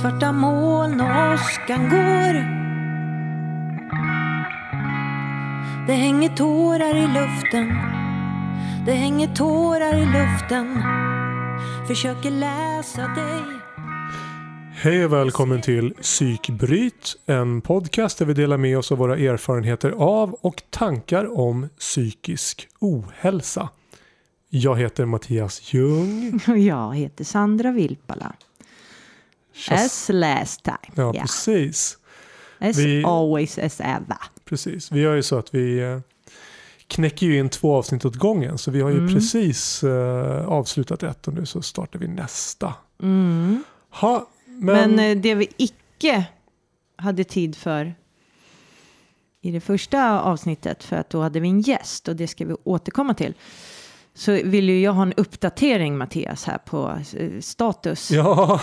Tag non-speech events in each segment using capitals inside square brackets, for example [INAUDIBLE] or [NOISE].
Svarta moln och åskan går. Det hänger tårar i luften. Det hänger tårar i luften. Försöker läsa dig. Hej och välkommen till Psykbryt, en podcast där vi delar med oss av våra erfarenheter av och tankar om psykisk ohälsa. Jag heter Mattias Ljung. Och [LAUGHS] jag heter Sandra Vilpala. Tjas. As last time. Ja, Yeah. precis. As Vi- always as ever. precis. Vi gör ju så att vi eh, knäcker ju in två avsnitt åt gången. Så vi har ju Mm. precis eh, avslutat ett och nu så startar vi nästa. Mm. Ha, men, Men, eh, det vi icke hade tid för i det första avsnittet, för att då hade vi en gäst och det ska vi återkomma till. Så vill ju jag ha en uppdatering Mattias här på eh, status. ja,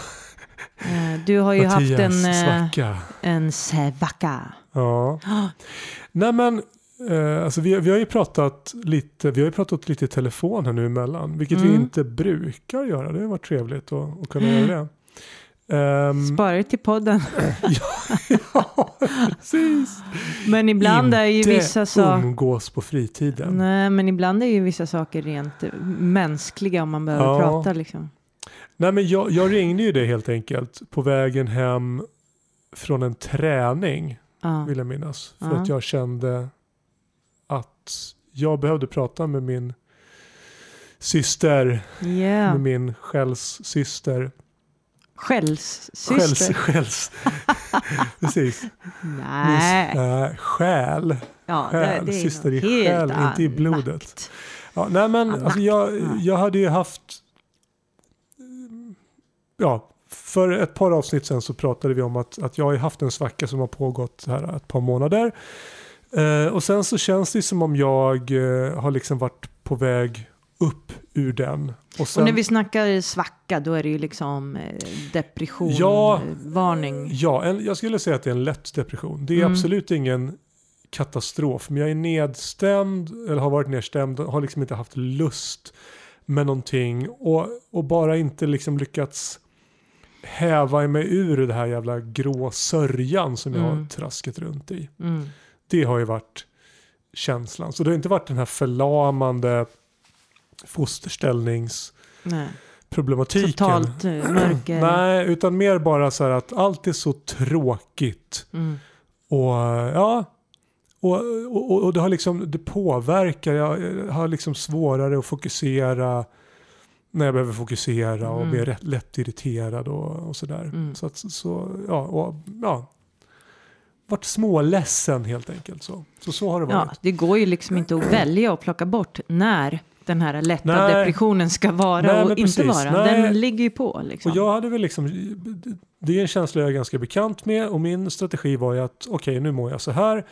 Du har ju Mattias haft en, eh, svacka. en svacka. Ja. [GASPS] Nej men, eh, alltså vi, vi har ju pratat lite, vi har ju pratat lite i telefon här nu emellan, vilket vi Mm. inte brukar göra. Det har varit trevligt att, att kunna Mm. göra det. Ehm, [GASPS] Spara det till podden. [LAUGHS] ja, precis. Men ibland är ju Inte vissa saker... umgås på fritiden. Nej, men ibland är ju vissa saker rent eh, mänskliga om man behöver Ja. prata liksom. Nej men jag, jag ringde ju det helt enkelt på vägen hem från en träning, Ja. vill jag minnas. För Ja. att jag kände att jag behövde prata med min syster, Yeah. med min skällssyster. Skällssyster? Skälls, skälls. [LAUGHS] Precis. Nej. Min, äh, själ. Ja, själ. det, det är Syster i själ, inte i blodet. Ja, nej men alltså, jag, Ja. jag hade ju haft... Ja, för ett par avsnitt sen så pratade vi om att, att jag har haft en svacka som har pågått här ett par månader. Eh, och sen så känns det som om jag eh, har liksom varit på väg upp ur den. Och sen, Och när vi snackar svacka, då är det ju liksom eh, depression, Ja. eh, varning. Ja, en, jag skulle säga att det är en lätt depression. Det är Mm. absolut ingen katastrof. Men jag är nedstämd, eller har varit nedstämd, och har liksom inte haft lust med någonting. Och, och bara inte liksom lyckats häva mig ur det här jävla grå sörjan som jag har Mm. traskat runt i. Mm. Det har ju varit känslan. Så det har inte varit den här förlamande fosterställningsproblematiken. Nej. Totalt eh, mörker. [CLEARS THROAT] Nej, utan mer bara så här att allt är så tråkigt. Mm. Och ja, och, och, och det har liksom, det påverkar. Jag har liksom svårare att fokusera när jag behöver fokusera och Mm. blir rätt, lätt irriterad och, och sådär. Mm. Så att, så, ja, och, ja. Vart småledsen helt enkelt. Så, så, så har det varit. Ja, det går ju liksom inte att välja och plocka bort när den här lätta Nej. depressionen ska vara Nej, och inte precis. vara. Nej. Den ligger ju på liksom. Och jag hade väl liksom, det är en känsla jag är ganska bekant med och min strategi var ju att okej nu mår jag så här.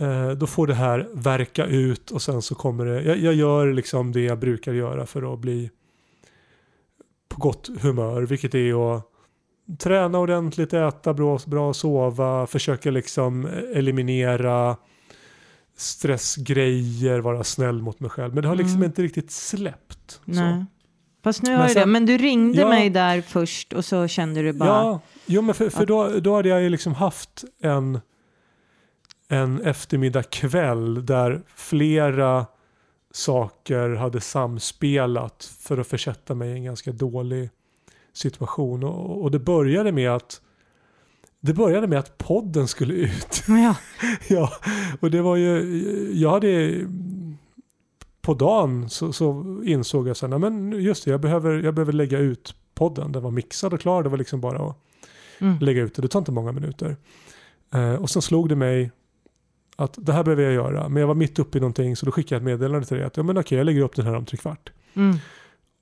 Eh, då får det här verka ut och sen så kommer det, jag, jag gör liksom det jag brukar göra för att bli på gott humör, vilket är att träna ordentligt, äta bra, bra sova, försöka liksom eliminera stressgrejer, vara snäll mot mig själv. Men det har liksom Mm. inte riktigt släppt. Så. Nej. Fast nu Men har sen- det. Men du ringde Ja. mig där först och så kände du bara. Ja, jo, men för, för då, då hade jag ju liksom haft en, en eftermiddag kväll där flera saker hade samspelat för att försätta mig i en ganska dålig situation. Och, och det började med att det började med att podden skulle ut. [LAUGHS] Ja. [LAUGHS] ja, och det var ju, jag hade på dagen så, så insåg jag sen, "Nej, men just det, jag behöver, jag behöver lägga ut podden. Den var mixad och klar, det var liksom bara att Mm. lägga ut det. Det tar inte många minuter. Eh, och sen slog det mig att det här behöver jag göra. Men jag var mitt uppe i någonting så då skickade jag ett meddelande till dig att ja, men okej, jag lägger upp den här om tre kvart. Mm.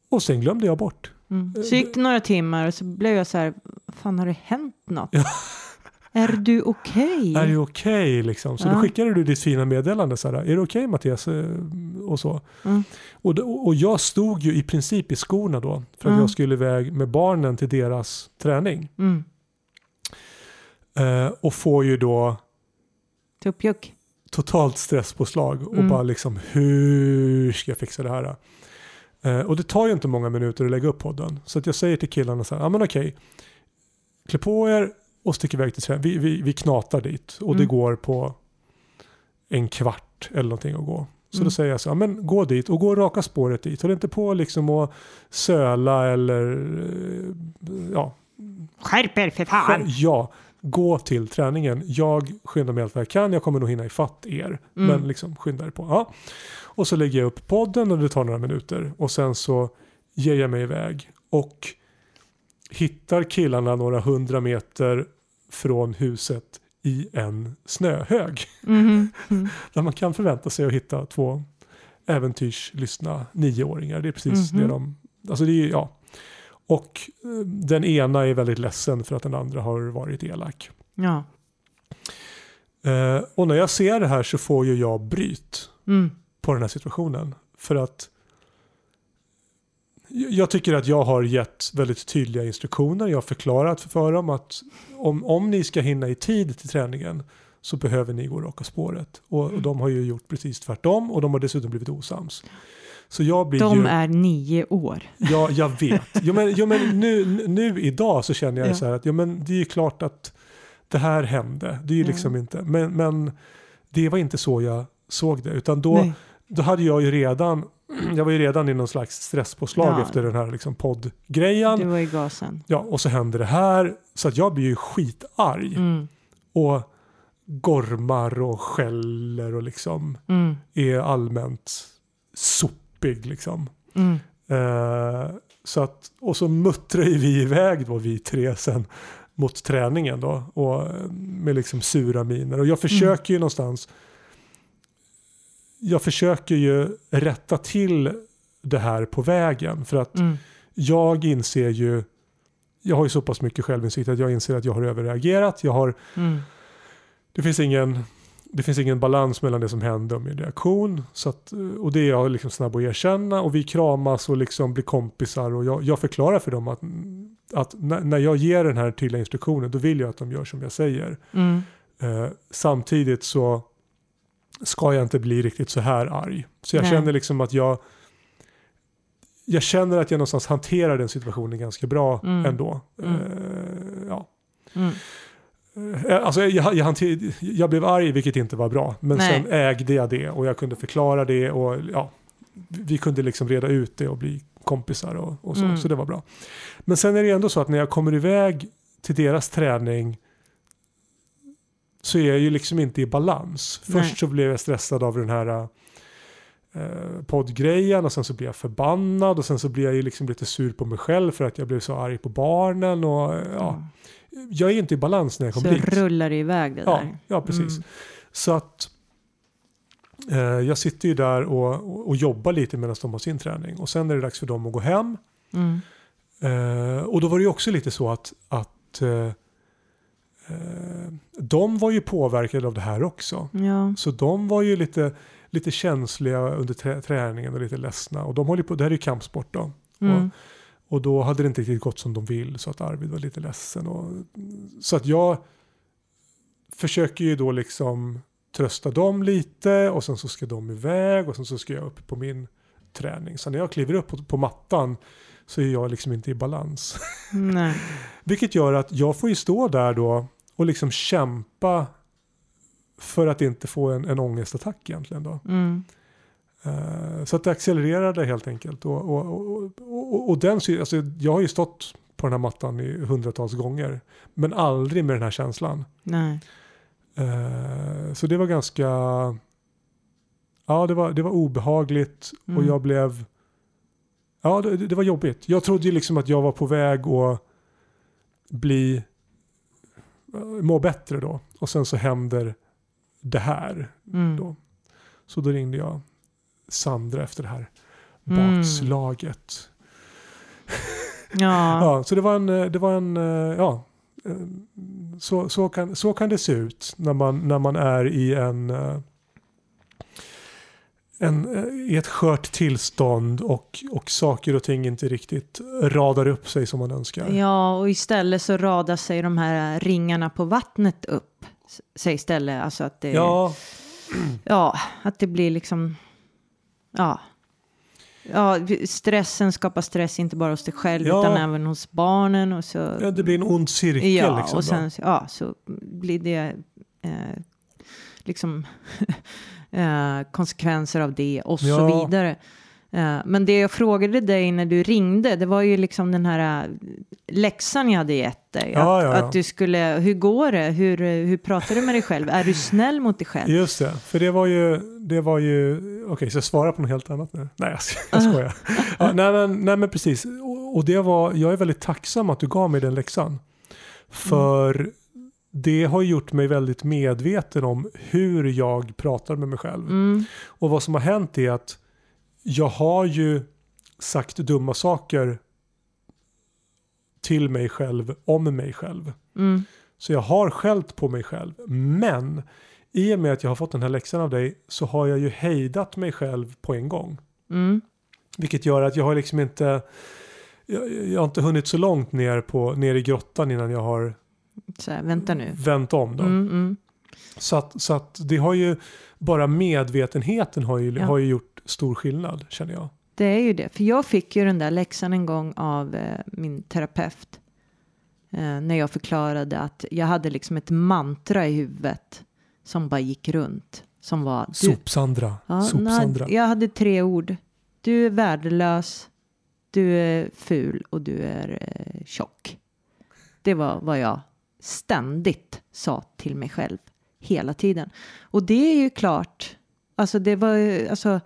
Och sen glömde jag bort. Mm. Så gick det några timmar och så blev jag så här, fan har det hänt något? Ja. [LAUGHS] Är du okej? Är det okej liksom? Så Ja. då skickade du ditt fina meddelande så här, är det okej Mattias? Eh, Och så. Mm. Och, och jag stod ju i princip i skorna då för att Mm. jag skulle iväg med barnen till deras träning. Eh, och får ju då Tuppjuck. totalt stresspåslag och Mm. bara liksom hur ska jag fixa det här? Eh, och det tar ju inte många minuter att lägga upp podden. Så att jag säger till killarna så här, ja men okej. klä på er och stick iväg till träningen. Vi, vi, vi knatar dit och det Mm. går går på en kvart eller någonting att gå. Så Mm. då säger jag så, ja, men gå dit och gå raka spåret dit. Håll inte på liksom att söla eller eh, ja, Skärp er för Själv- Ja, gå till träningen. Jag skyndar mig allt vad jag kan. Jag kommer nog hinna ifatt er. Mm. Men liksom skynda er på. Ja. Och så lägger jag upp podden och det tar några minuter. Och sen så ger jag mig iväg. Och hittar killarna några hundra meter från huset i en snöhög. Mhm. Mm. [LAUGHS] Där man kan förvänta sig att hitta två äventyrslystna nioåringar. Det är precis Mhm. det de... Alltså det är, ja. Och eh, den ena är väldigt ledsen för att den andra har varit elak. Ja. Eh, och när jag ser det här så får ju jag bryt Mm. på den här situationen. För att jag tycker att jag har gett väldigt tydliga instruktioner. Jag har förklarat för dem att om, om ni ska hinna i tid till träningen så behöver ni gå raka spåret. Och, och de har ju gjort precis tvärtom och de har dessutom blivit osams. Så jag blir De ju... är nio år. Ja, jag vet. Jo, men, jo, men nu, nu idag så känner jag Ja. så här att ja, men det är ju klart att det här hände. Det är ju Ja. liksom inte, men, men det var inte så jag såg det. Utan då, Nej. då hade jag ju redan, jag var ju redan i någon slags stresspåslag Ja. efter den här liksom poddgrejen. Du var i gasen. Ja, och så händer det här. Så att jag blir ju skitarg. Mm. Och gormar och skäller och liksom Mm. är allmänt sopig liksom. Mm. Eh, så att, och så muttrar ju vi iväg då vi tre sen mot träningen då. Och, med liksom sura miner. Och jag försöker ju någonstans. Jag försöker ju rätta till det här på vägen. För att Mm. jag inser ju. Jag har ju så pass mycket självinsikt att jag inser att jag har överreagerat. Jag har Mm. det finns ingen, det finns ingen balans mellan det som hände och min reaktion. Så att, och det är jag liksom snabb att erkänna. Och vi kramas och liksom blir kompisar. Och jag, jag förklarar för dem att, att när, när jag ger den här tydliga instruktionen då vill jag att de gör som jag säger. Mm. Eh, samtidigt så ska jag inte bli riktigt så här arg. Så jag Nej. känner liksom att jag jag känner att jag någonstans hanterar den situationen ganska bra Mm. ändå. Mm. Eh, ja. Mm. Eh, Alltså jag, jag, jag blev arg vilket inte var bra. Men Nej. sen ägde jag det och jag kunde förklara det och ja, vi kunde liksom reda ut det och bli kompisar och, och så. Mm. Så det var bra. Men sen är det ändå så att när jag kommer iväg till deras träning så är jag ju liksom inte i balans. Nej. Först så blev jag stressad av den här eh, poddgrejen och sen så blir jag förbannad och sen så blir jag ju liksom lite sur på mig själv för att jag blev så arg på barnen och eh, ja, jag är inte i balans när jag Så kommer dit. rullar det iväg det Ja, där. ja precis. Mm. Så att eh, jag sitter ju där och, och, jobbar lite medan de har sin träning och sen är det dags för dem att gå hem. Mm. Eh, och då var det ju också lite så att, att eh, eh, de var ju påverkade av det här också. Ja. Så de var ju lite, lite känsliga under trä, träningen och lite ledsna. Och de håller på, det här är ju kampsport då. Mm. Och då hade det inte riktigt gått som de vill så att Arvid var lite ledsen. Och, så att jag försöker ju då liksom trösta dem lite och sen så ska de iväg och sen så ska jag upp på min träning. Så när jag kliver upp på, på mattan så är jag liksom inte i balans. Nej. [LAUGHS] Vilket gör att jag får ju stå där då och liksom kämpa för att inte få en, en ångestattack egentligen då. Mm. Eh, Så att det accelererade helt enkelt. Och, och, och, och, den, alltså jag har ju stått på den här mattan i hundratals gånger. Men aldrig med den här känslan. Nej. Eh, Så det var ganska... Ja, det var, det var obehagligt och Mm. jag blev... Ja, det, det var jobbigt. Jag trodde ju liksom att jag var på väg att bli... Må bättre då. Och sen så händer det här. Mm. Då. Så då ringde jag Sandra efter det här Mm. bakslaget. Ja. [LAUGHS] Ja, så det var en, eh, det var en, eh, ja, eh, så, så, kan, så kan det se ut när man, när man är i en, en, i ett skört tillstånd och, och saker och ting inte riktigt radar upp sig som man önskar. ja, och istället så radar sig de här ringarna på vattnet upp. Sig istället, alltså att det, Ja, ja, att det blir liksom, ja, ja, stressen skapar stress inte bara hos dig själv Ja. utan även hos barnen. Och så, Ja, det blir en ond cirkel. ja, liksom, och då. sen ja, så blir det eh, liksom [LAUGHS] eh, konsekvenser av det och så Ja. vidare. Eh, men det jag frågade dig när du ringde, det var ju liksom den här eh, läxan jag hade gett dig. Ja, att, att du skulle, hur går det? Hur, hur pratar du med dig själv? Är du snäll mot dig själv? Just det, för det var ju, det var ju, okej så jag svarar på något helt annat nu? Nej jag, ska, jag skojar. Ja, nej, men, nej men precis, och, och det var, jag är väldigt tacksam att du gav mig den läxan. För det har gjort mig väldigt medveten om hur jag pratar med mig själv. Mm, Och vad som har hänt är att jag har ju sagt dumma saker till mig själv om mig själv. mm, Så jag har skällt på mig själv. Men i och med att jag har fått den här läxan av dig så har jag ju hejdat mig själv på en gång. mm, Vilket gör att jag har liksom inte jag, jag har inte hunnit så långt ner, på, ner i grottan innan jag har så här, vänta nu. vänt om. Då. Mm, mm. Så, att, så att det har ju, bara medvetenheten har ju, Ja. har ju gjort stor skillnad känner jag. Det är ju det, för jag fick ju den där läxan en gång av eh, min terapeut. Eh, när jag förklarade att jag hade liksom ett mantra i huvudet som bara gick runt. Som var... Du, Sopsandra. ja, Sopsandra. jag hade tre ord. Du är värdelös, du är ful och du är eh, tjock. Det var vad jag ständigt sa till mig själv hela tiden. Och det är ju klart, alltså det var alltså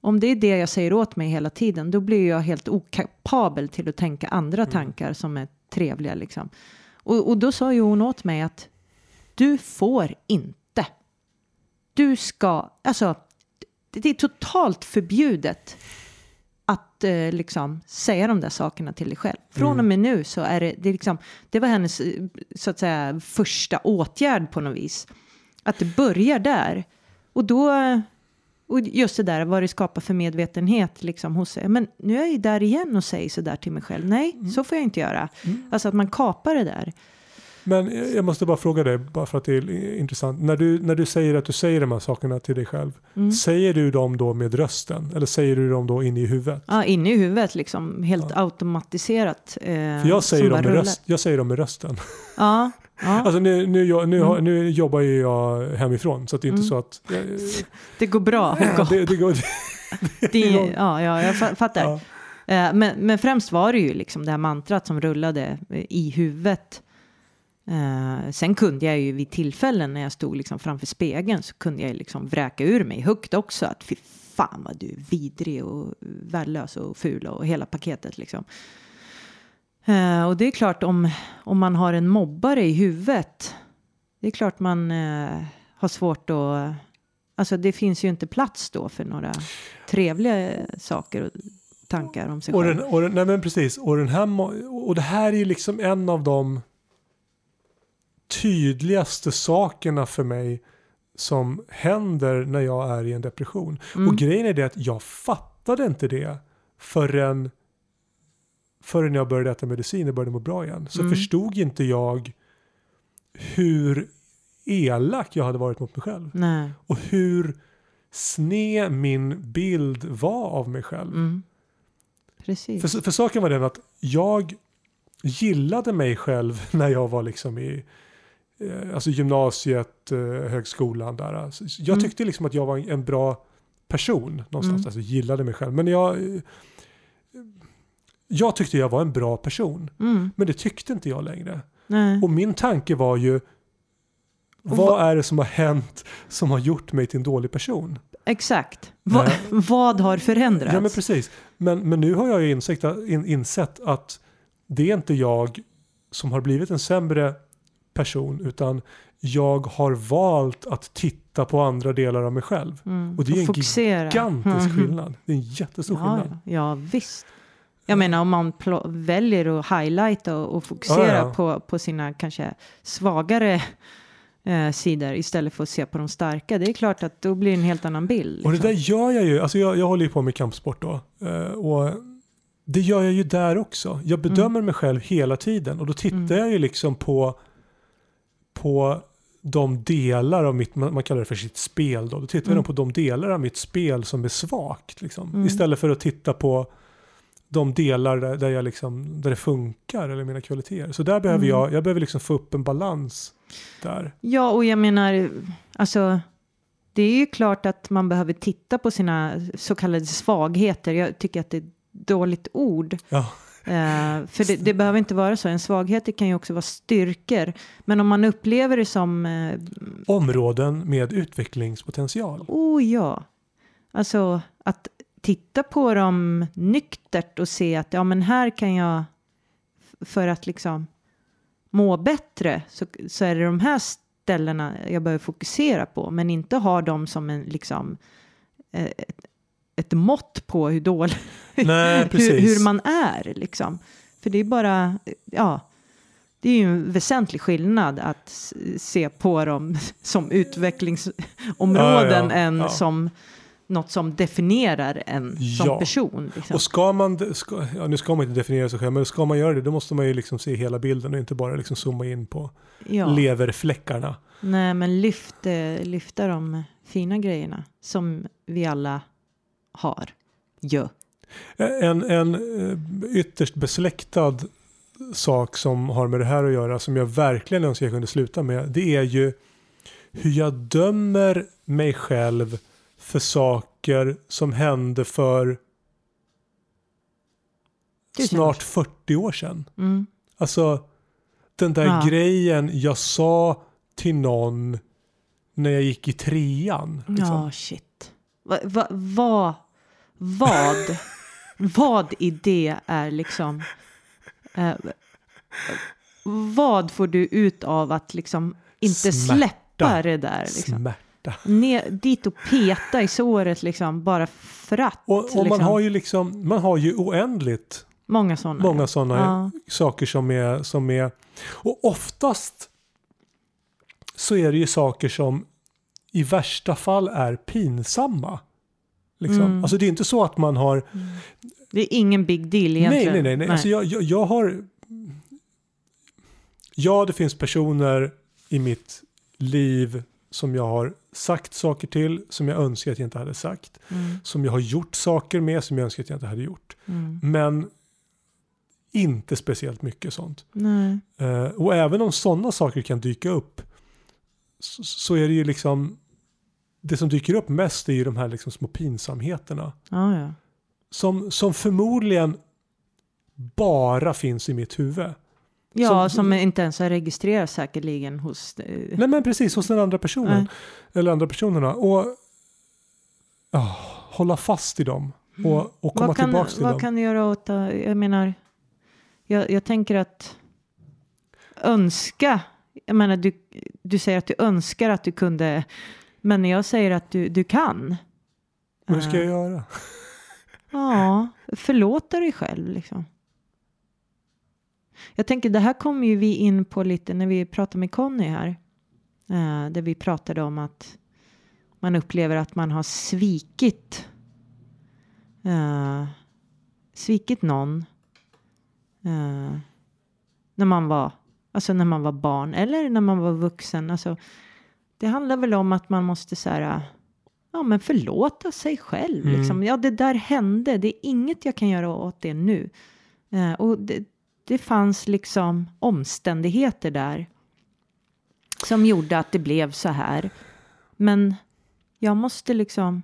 om det är det jag säger åt mig hela tiden, då blir jag helt okapabel till att tänka andra tankar som är trevliga liksom. Och, och då sa ju hon åt mig att du får inte. Du ska, alltså det, är totalt förbjudet att eh, liksom säga de där sakerna till dig själv. Från och med nu så är det, det, är liksom, det var hennes eh, så att säga första åtgärd på något vis. Att det börjar där. Och då, och just det där vad det skapar för medvetenhet liksom hos sig. Men nu är jag ju där igen och säger så där till mig själv. Nej, så får jag inte göra. Alltså att man kapar det där. Men jag måste bara fråga dig, bara för att det är intressant. När du, när du säger att du säger de här sakerna till dig själv, Mm. säger du dem då med rösten? Eller säger du dem då inne i huvudet? Ja, inne i huvudet liksom, helt automatiserat. Eh, För jag säger, dem med röst, jag säger dem med rösten. Ja, ja. [LAUGHS] Alltså nu, nu, nu, Mm. nu jobbar ju jag hemifrån så det är inte så att... Jag, det går bra. [LAUGHS] det, det går, [LAUGHS] Det, ja, ja, jag fa- fattar. ja. Eh, Men, men främst var det ju liksom det här mantrat som rullade i huvudet. Eh, sen kunde jag ju vid tillfällen när jag stod liksom framför spegeln så kunde jag liksom vräka ur mig högt också att fy fan vad du är vidrig och värdelös och ful och hela paketet liksom. Eh, och det är klart om, om man har en mobbare i huvudet. Det är klart man eh, har svårt att Alltså det finns ju inte plats då för några trevliga saker och tankar om sig Och, själv. den, och den, nej men precis, och, den här, och det här är ju liksom en av de tydligaste sakerna för mig som händer när jag är i en depression. Mm. Och grejen är det att jag fattade inte det förrän, förrän jag började äta medicin och började må bra igen. Så Mm. förstod inte jag hur elak jag hade varit mot mig själv. Nej. Och hur sned min bild var av mig själv. Mm. För, för saken var den att jag gillade mig själv [LAUGHS] när jag var liksom i alltså gymnasiet, eh, högskolan där. Alltså, jag Mm. tyckte liksom att jag var en, bra person någonstans. Mm. Alltså gillade mig själv. Men jag, eh, jag tyckte jag var en bra person. Mm. Men det tyckte inte jag längre. Nej. Och min tanke var ju vad är det som har hänt som har gjort mig till en dålig person? Exakt. Va, [LAUGHS] vad har förändrats? Ja men precis. Men, men nu har jag ju insett, in, insett att det är inte jag som har blivit en sämre person utan jag har valt att titta på andra delar av mig själv. Mm. Och det är en fokusera. Gigantisk Mhm. skillnad. Det är en jättestor Ja, skillnad. ja, ja, visst. Jag menar om man väljer att highlighta och, och fokusera Ja, ja. På, på sina kanske svagare eh, sidor istället för att se på de starka. Det är klart att då blir det en helt annan bild. Och det liksom. där gör jag ju. Alltså jag, jag håller ju på med kampsport då. Eh, och det gör jag ju där också. Jag bedömer mig själv hela tiden. Och då tittar Mm. jag ju liksom på, på de delar av mitt, man kallar det för sitt spel då. Då tittar Mm. jag på de delar av mitt spel som är svagt. Liksom. Mm. Istället för att titta på de delar där, där, jag liksom, där det funkar eller mina kvaliteter. Så där behöver Mm. jag, jag behöver liksom få upp en balans där. Ja, och jag menar, alltså, det är ju klart att man behöver titta på sina så kallade svagheter. Jag tycker att det är ett dåligt ord. Ja. Eh, för det, det behöver inte vara så. En svaghet kan ju också vara styrkor. Men om man upplever det som, eh, Områden med utvecklingspotential. oh ja, alltså att titta på dem nyktert och se att ja, men här kan jag, för att liksom må bättre, så, så är det de här ställena jag behöver fokusera på, men inte ha dem som en liksom eh, ett, ett mått på hur dålig, Nej, [LAUGHS] hur, hur man är liksom. För det är bara, ja, det är ju en väsentlig skillnad att se på dem [LAUGHS] som utvecklingsområden Ja, ja, än ja. som något som definierar en som person. Liksom. Och ska man, ska, ja, nu ska man inte definiera sig själv, men ska man göra det då måste man ju liksom se hela bilden och inte bara liksom zooma in på leverfläckarna. Nej, men lyft, eh, lyfta de fina grejerna som vi alla har. Ja. En, en eh, ytterst besläktad sak som har med det här att göra som jag verkligen önskar jag kunde sluta med det är ju hur jag dömer mig själv för saker som hände för snart 40 år sedan. Mm. Alltså den där Ja. grejen jag sa till någon när jag gick i trean. Liksom. Ja, shit. Va, va, va, vad, vad i det är liksom... Eh, vad får du ut av att liksom inte Smärta. släppa det där? Liksom? Smärta. Ner, dit och peta i såret liksom, bara för att. Och, och man liksom. har ju liksom, man har ju oändligt Många sådana. många sådana Ja. saker som är, som är... Och oftast så är det ju saker som i värsta fall är pinsamma. Liksom. Mm. Alltså det är inte så att man har... Det är ingen big deal Nej, egentligen. nej, nej. nej. Alltså jag, jag, jag har... Ja, det finns personer i mitt liv som jag har sagt saker till som jag önskar att jag inte hade sagt. Mm, Som jag har gjort saker med som jag önskar att jag inte hade gjort. mm. Men inte speciellt mycket sånt. Nej. Eh, och även om sådana saker kan dyka upp så, så är det ju liksom det som dyker upp mest är ju de här liksom små pinsamheterna. Ja, ja. Som, som förmodligen bara finns i mitt huvud. Ja, Som- som, inte ens har registrerats säkerligen hos... Eh, Nej men precis, hos den andra personen. Nej. Eller andra personerna. Och ja, hålla fast i dem. Och, och komma vad kan, tillbaka till vad dem. kan du göra åt det? Jag menar, jag, jag tänker att önska, jag menar du, du säger att du önskar att du kunde, men jag säger att du, du kan. Hur ska jag Eh, göra? [LAUGHS] Ja, förlåta dig själv liksom. Jag tänker, det här kommer ju vi in på lite när vi pratade med Conny här. Eh, där vi pratade om att man upplever att man har svikit eh, svikit någon eh, när man var alltså när man var barn eller när man var vuxen. Alltså, det handlar väl om att man måste så här, ja, men förlåta sig själv. Mm. Liksom. Ja, det där hände. Det är inget jag kan göra åt det nu. Eh, och det, det fanns liksom omständigheter där som gjorde att det blev så här. Men jag måste liksom,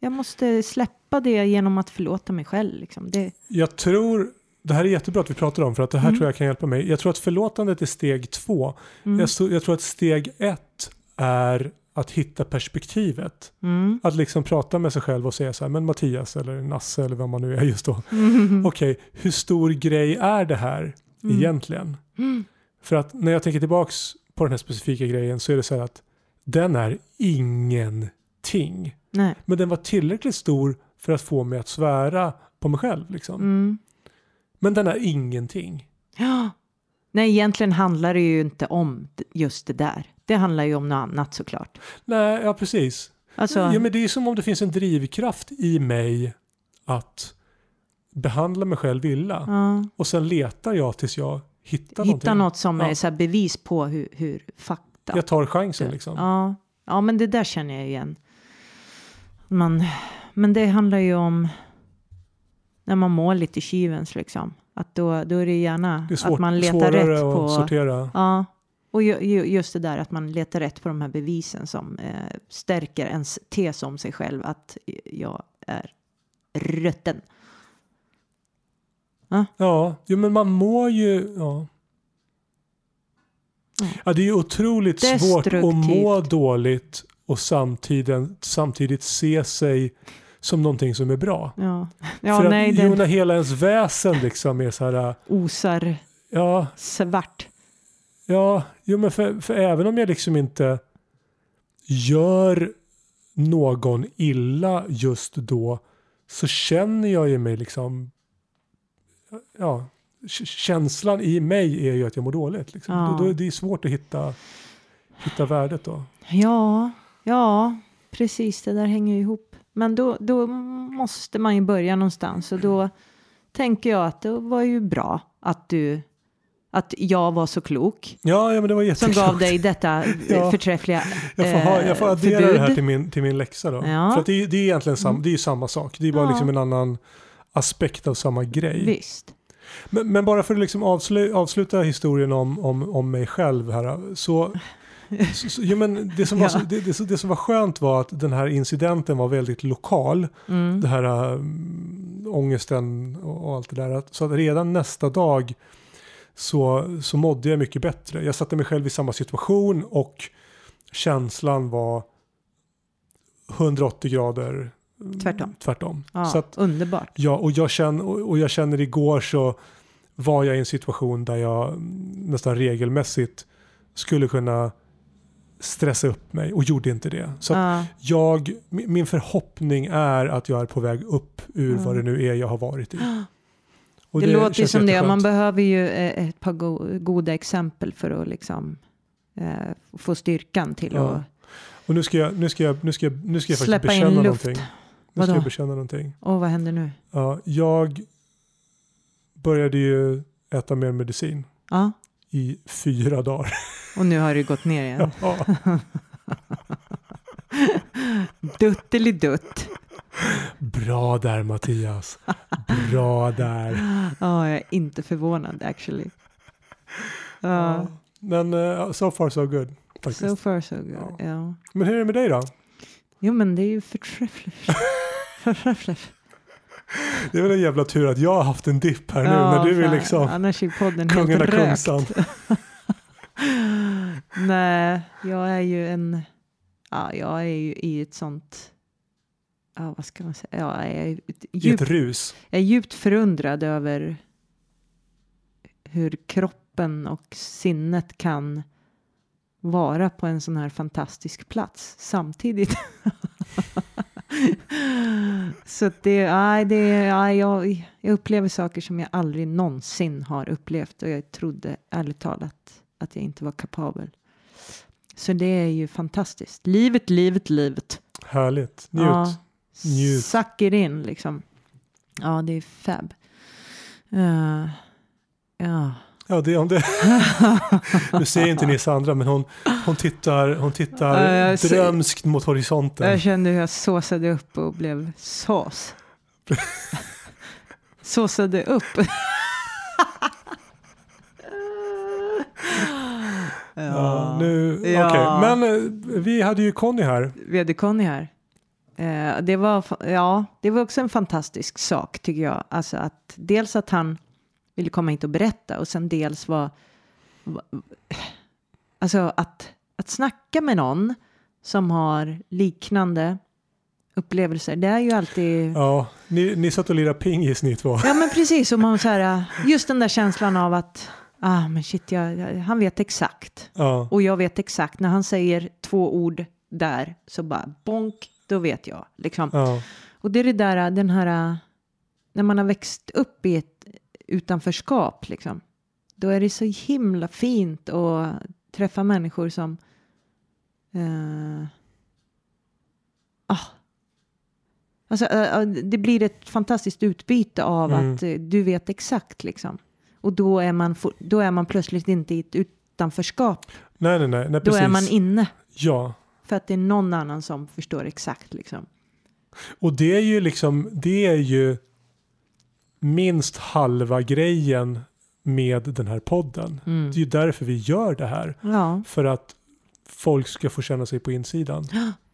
jag måste släppa det genom att förlåta mig själv. Liksom. Det, Jag tror, det här är jättebra att vi pratar om för att det här Mm. tror jag kan hjälpa mig. Jag tror att förlåtandet är steg två. mm, Jag, tror att steg ett är att hitta perspektivet. mm, Att liksom prata med sig själv och säga så här, men Mattias eller Nasse eller vad man nu är just då. mm, Okej, hur stor grej är det här Mm. egentligen? mm, För att när jag tänker tillbaks på den här specifika grejen så är det så här att den är ingenting. nej, Men den var tillräckligt stor för att få mig att svära på mig själv. Liksom. mm. Men den är ingenting. Ja. Nej, egentligen handlar det ju inte om just det där. Det handlar ju om något annat såklart. Nej, ja precis. Alltså, Ja, men det är som om det finns en drivkraft i mig att behandla mig själv illa. Och sen letar jag tills jag hittar hitta någonting. något som Ja. är så bevis på hur, hur då. Jag tar chansen liksom. Ja, ja, men det där känner jag igen. Man, men det handlar ju om när man mår lite kyvens liksom. Att då, då är det gärna Det är svårt, att man letar svårare rätt att på... sortera. Ja, och ju, ju, just det där att man letar rätt på de här bevisen som eh, stärker ens tes om sig själv att jag är rutten. Ja, jo, men man mår ju... Ja. Mm. Ja, det är ju otroligt svårt att må dåligt och samtidigt, samtidigt se sig som någonting som är bra. Ja, ja För nej, att, den jo, när hela ens väsen liksom är så här... osar Ja, svart. Ja jo, men för, för även om jag liksom inte gör någon illa just då så känner jag ju mig liksom... Ja, känslan i mig är ju att jag mår dåligt. Liksom. Ja. Då, då, det är svårt att hitta, hitta värdet då. Ja, ja, precis, det där hänger ju ihop. Men då, då måste man ju börja någonstans och då tänker jag att det var ju bra att du, att jag var så klok Ja, ja men det var som gav dig detta [LAUGHS] Ja. förträffliga Jag får, ha, jag får addera förbud. det här till min, till min läxa då. Ja. Mm. För att det, är- det är egentligen sam, det är samma sak. Det är bara Ja. liksom en annan aspekt av samma grej. Visst. Men, men bara för att liksom avslu, avsluta historien om, om, om mig själv här. Så, så, så, jo, men det, som var [LAUGHS] Ja. det, det, det som var skönt var att den här incidenten var väldigt lokal. Mm. Det här um, ångesten och, och allt det där. Så att redan nästa dag så, så mådde jag mycket bättre. Jag satte mig själv i samma situation och känslan var 180 grader Tvärtom. tvärtom. Ja, Så att, underbart. Ja, och jag, känner, och jag känner igår så var jag i en situation där jag mm, nästan regelmässigt skulle kunna stressa upp mig och gjorde inte det. Så Ja, jag, min min förhoppning är att jag är på väg upp ur Mm. vad det nu är jag har varit i. [GASPS] Och det, låter ju som det. Man behöver ju eh, ett par go- goda exempel för att liksom eh, få styrkan till Ja. att... Och nu ska jag, nu ska jag, nu ska jag, nu ska jag faktiskt bekänna någonting. Nu ska Vadå? jag bekänna någonting. Åh, vad händer nu? Ja, jag började ju äta mer medicin Ja, i fyra dagar. och nu har det gått ner igen. [LAUGHS] Ja. [LAUGHS] Duttelidutt. Bra där Mattias. Bra där. Ja, jag är inte förvånad actually. Ja, Ja. Men eh, so far so good. Faktiskt. so far so good. Ja. Ja. Men hur är det med dig då? Jo, men det är ju förträffligt. [LAUGHS] förträffligt. Det är väl en jävla tur att jag har haft en dipp här nu när du är liksom Annars är podden kungen av. Kungsan. [LAUGHS] Nej, jag är ju en... Ja, jag är ju i ett sånt... Ja, vad ska man säga? Ja, jag, är I ett djupt, rus. jag är djupt förundrad över hur kroppen och sinnet kan vara på en sån här fantastisk plats samtidigt. [LAUGHS] Så det, nej, det, nej, jag, jag upplever saker som jag aldrig någonsin har upplevt och jag trodde ärligt talat att jag inte var kapabel. Så det är ju fantastiskt. Livet, livet, livet. Härligt. Njut. Ja, Njut. Suck it in liksom. Ja, det är fab. Uh, ja. Ja, det är om det. [LAUGHS] Nu ser inte ni Sandra, men hon, hon tittar, hon tittar ser- drömskt mot horisonten. Jag kände hur jag såsade upp och blev sås. [LAUGHS] såsade upp. [LAUGHS] Ja, nu, Ja. okej. Men eh, vi hade ju Conny här. Vi hade Conny här. Eh, det, var, ja, det var också en fantastisk sak tycker jag. Alltså att, dels att han ville komma hit och berätta och sen dels var... va- Alltså att, att snacka med någon som har liknande upplevelser. Det är ju alltid... Ja, ni, ni satt och lirade pingis ni två. Ja men precis, och man så här, just den där känslan av att ah, men shit, jag, jag, han vet exakt. Ja, Och jag vet exakt, när han säger två ord där så bara bonk, då vet jag. Liksom. ja, Och det är det där, den här, när man har växt upp i ett utanförskap, liksom, då är det så himla fint att träffa människor som eh, ah, Alltså, eh, det blir ett fantastiskt utbyte av Mm. att eh, du vet exakt liksom. Och då är, man, då är man plötsligt inte i ett utanförskap Nej, nej, nej. nej Då precis. är man inne. Ja. För att det är någon annan som förstår exakt liksom. Och det är ju liksom, det är ju minst halva grejen med den här podden. Mm. Det är ju därför vi gör det här. Ja, För att folk ska få känna sig på insidan.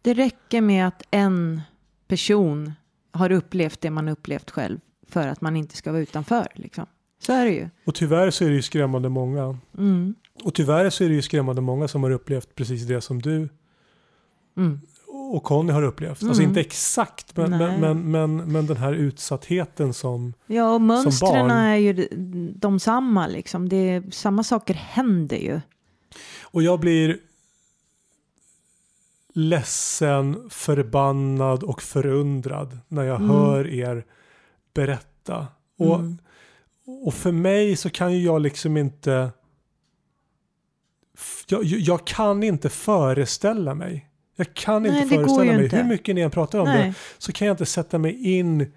det räcker med att en person har upplevt det man upplevt själv för att man inte ska vara utanför. Liksom. Så är det ju. Och tyvärr så är det ju skrämmande många. Mm. Och tyvärr så är det ju skrämmande många som har upplevt precis det som du Mm. och Conny har upplevt. Alltså Mm. inte exakt, men, men, men, men, men den här utsattheten som... Ja, och mönstren är ju de, samma. Liksom. Det är, samma saker händer ju. Och jag blir ledsen, förbannad och förundrad när jag Mm. hör er berätta. Och, Mm. och för mig så kan ju jag liksom inte... Jag, jag kan inte föreställa mig. Jag kan Nej, inte det föreställa mig. inte. Hur mycket ni än pratar om det Nej, så kan jag inte sätta mig in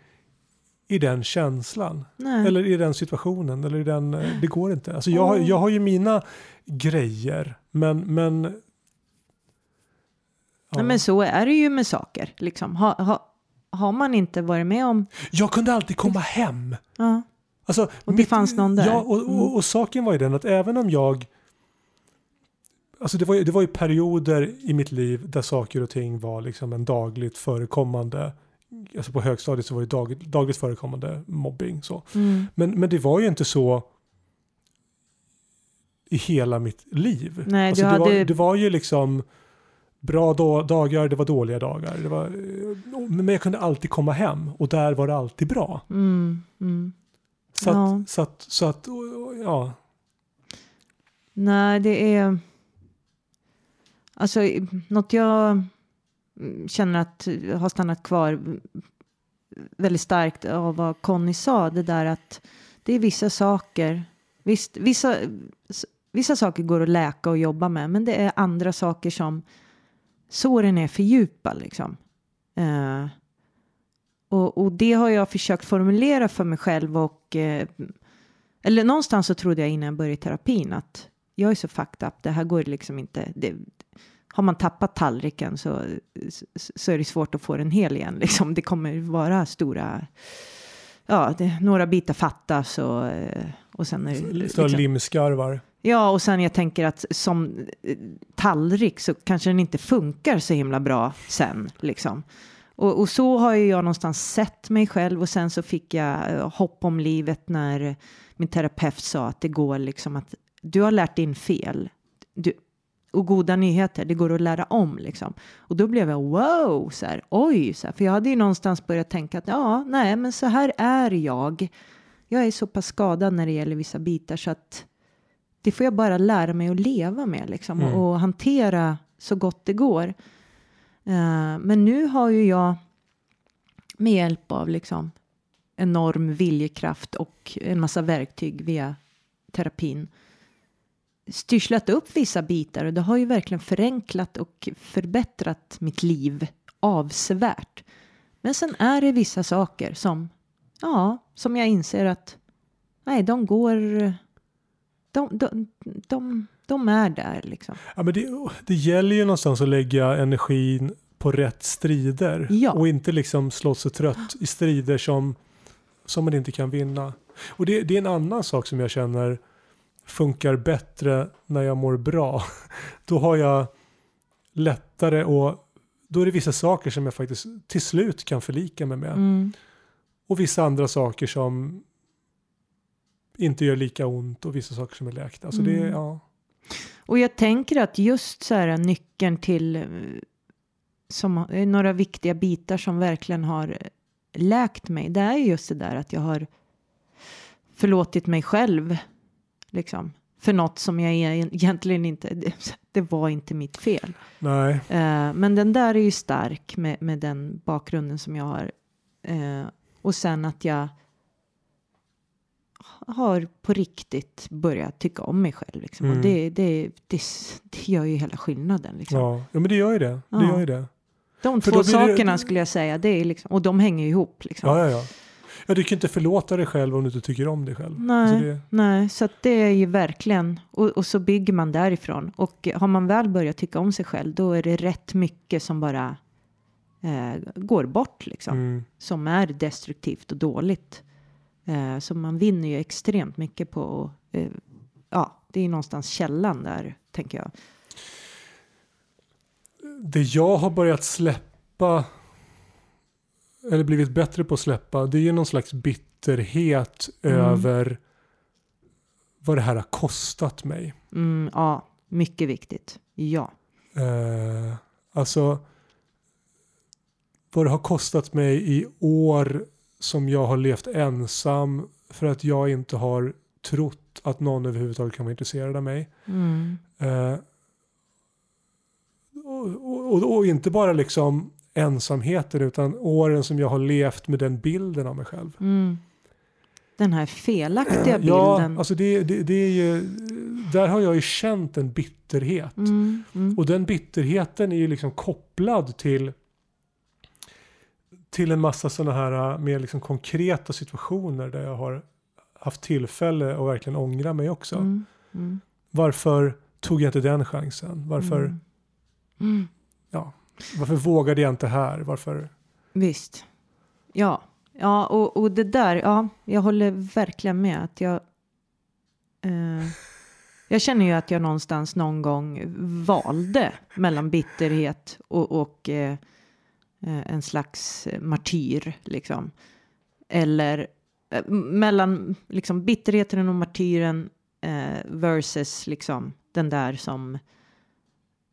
i den känslan. nej. Eller i den situationen. Eller i den, eh, det går inte. Alltså jag, Åh. jag har ju mina grejer. Men... men ja. nej, men så är det ju med saker. Liksom. Ha, ha, har man inte varit med om... Jag kunde alltid komma hem. Ja, Alltså, Och det fanns någon där. Ja, och, Mm. och, och saken var ju den att även om jag... Alltså det var, ju, det var ju perioder i mitt liv där saker och ting var liksom en dagligt förekommande... Alltså på högstadiet så var det dag, dagligt förekommande mobbing. Så. mm. Men, men det var ju inte så i hela mitt liv. Nej, alltså det, var, hade- det var ju liksom bra då, dagar, det var dåliga dagar. Det var, men jag kunde alltid komma hem och där var det alltid bra. Mm, mm. Så Ja. att, så att, så att ja. Nej, det är... Alltså, något jag mm, känner att har stannat kvar väldigt starkt av vad Conny sa, det där att det är vissa saker, visst, vissa, vissa saker går att läka och jobba med, men det är andra saker som såren är för djupa liksom. Eh, och, och det har jag försökt formulera för mig själv och eh, eller någonstans så trodde jag innan jag började terapin att jag är så fucked up, det här går liksom inte. Det, har man tappat tallriken så, så är det svårt att få den hel igen. Liksom. Det kommer vara stora, ja, det, några bitar fattas och, och sen är det... Liksom, limskarvar. ja, och sen jag tänker att som eh, tallrik så kanske den inte funkar så himla bra sen. Liksom. Och, och så har ju jag någonstans sett mig själv och sen så fick jag eh, hopp om livet när min terapeut sa att det går liksom att du har lärt in fel. Du, och goda nyheter, det går att lära om liksom. Och då blev jag wow, så här, oj, så här, för jag hade ju någonstans börjat tänka att ja, nej, men så här är jag. Jag är så pass skadad när det gäller vissa bitar så att det får jag bara lära mig att leva med liksom Mm. och, och hantera så gott det går. Eh, men nu har ju jag med hjälp av liksom enorm viljekraft och en massa verktyg via terapin styrslat upp vissa bitar och det har ju verkligen förenklat och förbättrat mitt liv avsevärt. Men sen är det vissa saker som, ja, som jag inser att nej, de går, de, de, de, de är där liksom. Ja, men det, det gäller ju någonstans att lägga energin på rätt strider. Ja. Och inte liksom slå sig trött i strider som, som man inte kan vinna. Och det, det är en annan sak som jag känner funkar bättre när jag mår bra. [LAUGHS] Då har jag lättare och då är det vissa saker som jag faktiskt till slut kan förlika mig med. Mm. Och vissa andra saker som inte gör lika ont och vissa saker som är läkta. Alltså det, Mm. ja. Och jag tänker att just så här nyckeln till eh, som är några viktiga bitar som verkligen har eh, läkt mig. Det är just det där att jag har förlåtit mig själv liksom för något som jag e- egentligen inte. Det, var inte mitt fel. Nej. Eh, men den där är ju stark med, med den bakgrunden som jag har. Eh, och sen att jag har på riktigt börjat tycka om mig själv. Liksom. Mm. Och det, det, det, det gör ju hela skillnaden. Liksom. Ja. ja, men det gör ju det. Ja. det, gör ju det. De För två blir det- sakerna skulle jag säga, det är liksom, och de hänger ihop. Liksom. Ja, ja, ja. Ja, du kan inte förlåta dig själv om du inte tycker om dig själv. Nej, Alltså det, nej, så det är ju verkligen, och, och så bygger man därifrån. Och har man väl börjat tycka om sig själv, då är det rätt mycket som bara eh, går bort liksom. mm, Som är destruktivt och dåligt. Eh, så man vinner ju extremt mycket på, eh, ja, det är någonstans källan där, tänker jag. det jag har börjat släppa, eller blivit bättre på att släppa, det är ju någon slags bitterhet Mm. över vad det här har kostat mig. Mm, ja, mycket viktigt. Ja. Eh, alltså vad det har kostat mig i år som jag har levt ensam för att jag inte har trott att någon överhuvudtaget kan vara intresserad av mig. Mm. Eh, och, och, och inte bara liksom ensamheten utan åren som jag har levt med den bilden av mig själv. Mm. Den här felaktiga [CLEARS THROAT] Ja, bilden. alltså det, det, det är ju, där har jag ju känt en bitterhet. Mm, mm. Och den bitterheten är ju liksom kopplad till till en massa sådana här äh, mer liksom konkreta situationer där jag har haft tillfälle att verkligen ångra mig också. Mm, mm, Varför tog jag inte den chansen? Varför, mm. Mm varför vågade jag inte här? Varför? Visst. Ja, ja och, och det där, ja, jag håller verkligen med att jag eh, jag känner ju att jag någonstans någon gång valde mellan bitterhet och, och eh, eh en slags martyr liksom. Eller eh, mellan liksom bitterheten och martyren eh, versus liksom den där som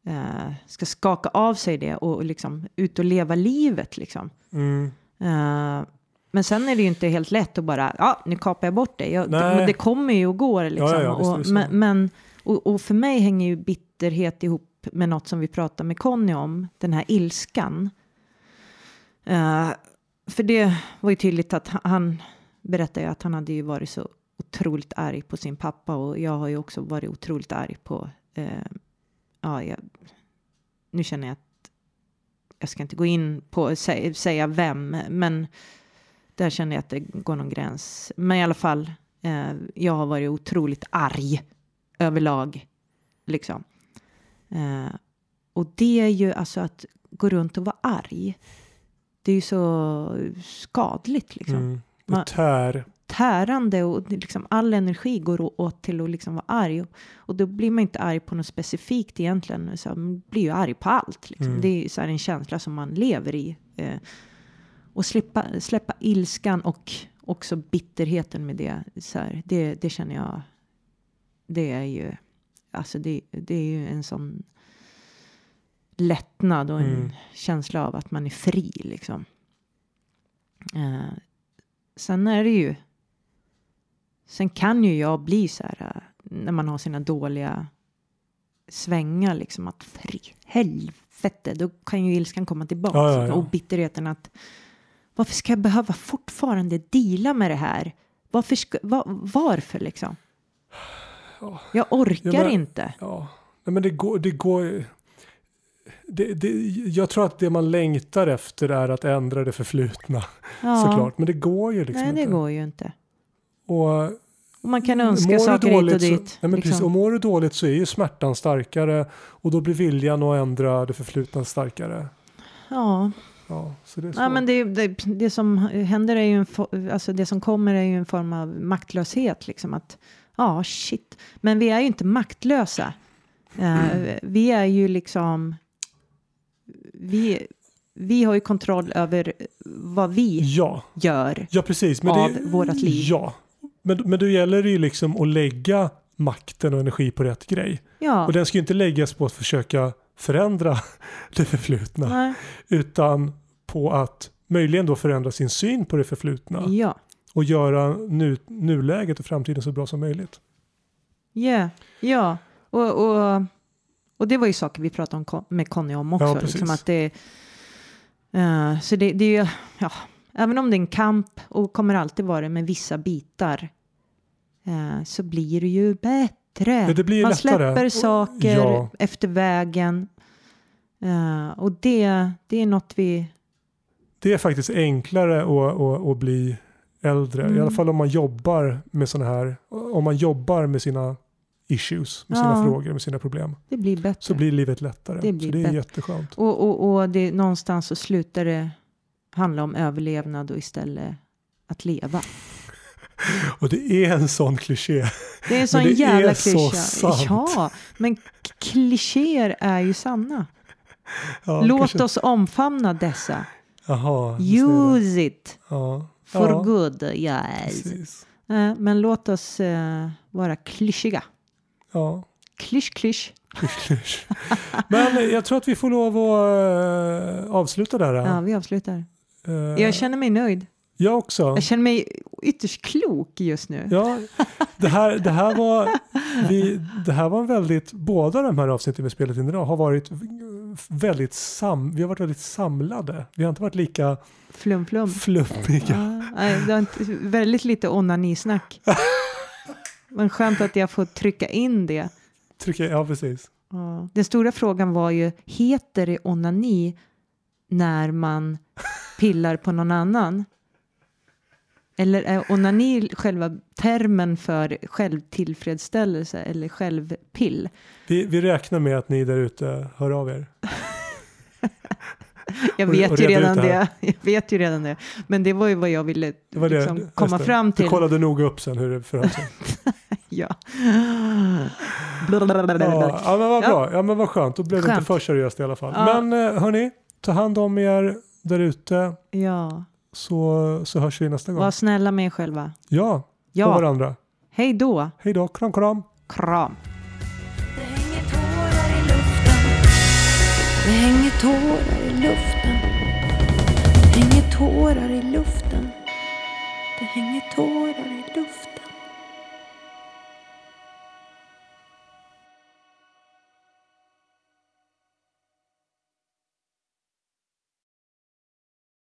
eh, ska skaka av sig det och, och liksom ut och leva livet liksom. Mm, Eh, men sen är det ju inte helt lätt att bara, ja, nu kapar jag bort det. Jag, men det kommer ju och går liksom. Ja, ja, visst det och, men, men, och, och för mig hänger ju bitterhet ihop med något som vi pratade med Conny om, den här ilskan. Eh, för det var ju tydligt att han, han berättade ju att han hade ju varit så otroligt arg på sin pappa och jag har ju också varit otroligt arg på, eh, ja, jag, nu känner jag att jag ska inte gå in på sä, säga vem, men där känner jag att det går någon gräns. Men i alla fall, eh, jag har varit otroligt arg överlag, liksom. Eh, och det är ju alltså att gå runt och vara arg. Det är ju så skadligt liksom. mm. Det tär. Tärande och liksom all energi går åt till att liksom vara arg. Och, och då blir man inte arg på något specifikt egentligen. Så man blir ju arg på allt. Liksom. Mm. Det är så en känsla som man lever i. Eh, och släppa, släppa ilskan och också bitterheten med det. Så här, det, det känner jag. Det är ju. Alltså det, det är ju en sån lättnad och en Mm. känsla av att man är fri liksom. Eh, sen är det ju. Sen kan ju jag bli så här eh, när man har sina dåliga svängar liksom att för helvete, då kan ju ilskan komma tillbaka Ja, ja, ja. och bitterheten att varför ska jag behöva fortfarande deala med det här? Varför, ska, va, varför liksom? Ja. Jag orkar men- inte. Ja, Nej, men det går, det går det, det, jag tror att det man längtar efter är att ändra det förflutna Ja. såklart. Men det går ju liksom Nej, det inte. går ju inte. Och man kan önska saker hit och dåligt dit. Så, nej, men precis, liksom. och mår du dåligt så är ju smärtan starkare och då blir viljan att ändra det förflutna starkare. Ja, Ja, så det är Ja, svårt. men det, det, det som händer är ju en, alltså det som kommer är ju en form av maktlöshet liksom att ja shit, men vi är ju inte maktlösa. Eh, vi är ju liksom vi, vi har ju kontroll över vad vi Ja, gör. ja precis. Men Av det, vårat liv. Ja, men, men då gäller det ju liksom att lägga makten och energi på rätt grej. Ja, Och den ska ju inte läggas på att försöka förändra [LAUGHS] det förflutna. nej, Utan på att möjligen då förändra sin syn på det förflutna. ja, Och göra nu, nuläget och framtiden så bra som möjligt. yeah, ja. Och, och, och det var ju saker vi pratade om med Conny om också. Ja, liksom att det, eh, så det, det är ju, ja, även om det är en kamp och kommer alltid vara det med vissa bitar så blir det ju bättre. Ja, det blir Man lättare. släpper saker ja. efter vägen. Eh, och det, det är något vi, Det är faktiskt enklare att, att, att bli äldre. I Mm. alla fall om man jobbar med sådana här, om man jobbar med sina issues, med sina Ja. frågor, med sina problem. Det blir bättre. Så blir livet lättare. Det blir så det är bättre. jätteskönt. Och, och, och det, någonstans så slutar det handla om överlevnad och istället att leva. [LAUGHS] Och det är en sån kliché. Det är en sån det är jävla så sant. Ja, men klichéer är ju sanna. Ja, Låt kanske- oss omfamna dessa. Det. Use it Ja, for ja, good, yes. Eh, Men låt oss eh, vara klyschiga. Ja, Klysch, klysch. Men jag tror att vi får lov att eh, avsluta där. Ja, vi avslutar. Jag känner mig nöjd. Jag också. Jag känner mig ytterst klok just nu. Ja, det här, det, här var, [LAUGHS] vi, det här var väldigt, båda de här avsnitten vi spelat in idag har varit väldigt sam, vi har varit väldigt samlade. Vi har inte varit lika Flum, flum. flummiga. Ja, nej, det har inte, väldigt lite onanisnack. [LAUGHS] Men skönt att jag får trycka in det. Jag, ja, precis. Ja. Den stora frågan var ju, heter det onani när man pillar på någon annan? Eller är onani själva termen för självtillfredsställelse eller självpill? Vi, vi räknar med att ni där ute hör av er. [LAUGHS] Jag vet och ju redan det. Jag vet ju redan det. Men det var ju vad jag ville Det det, liksom, komma det. fram Du till. kollade noga upp sen hur det förhöll sig. [LAUGHS] Ja. Ja, ja, men vad bra. Ja, men vad skönt. Då blev det inte Skönt. för seriöst i alla fall. Ja. Men eh, hörni, ta hand om er där ute ja. Så, så hörs vi nästa gång. Var snälla med er själva. Ja, Ja. varandra. Hej då. Hej då, kram kram. Kram. Det hänger tårar i luften. Det hänger tårar i luften. Det hänger tårar i luften. Det hänger tårar i luften.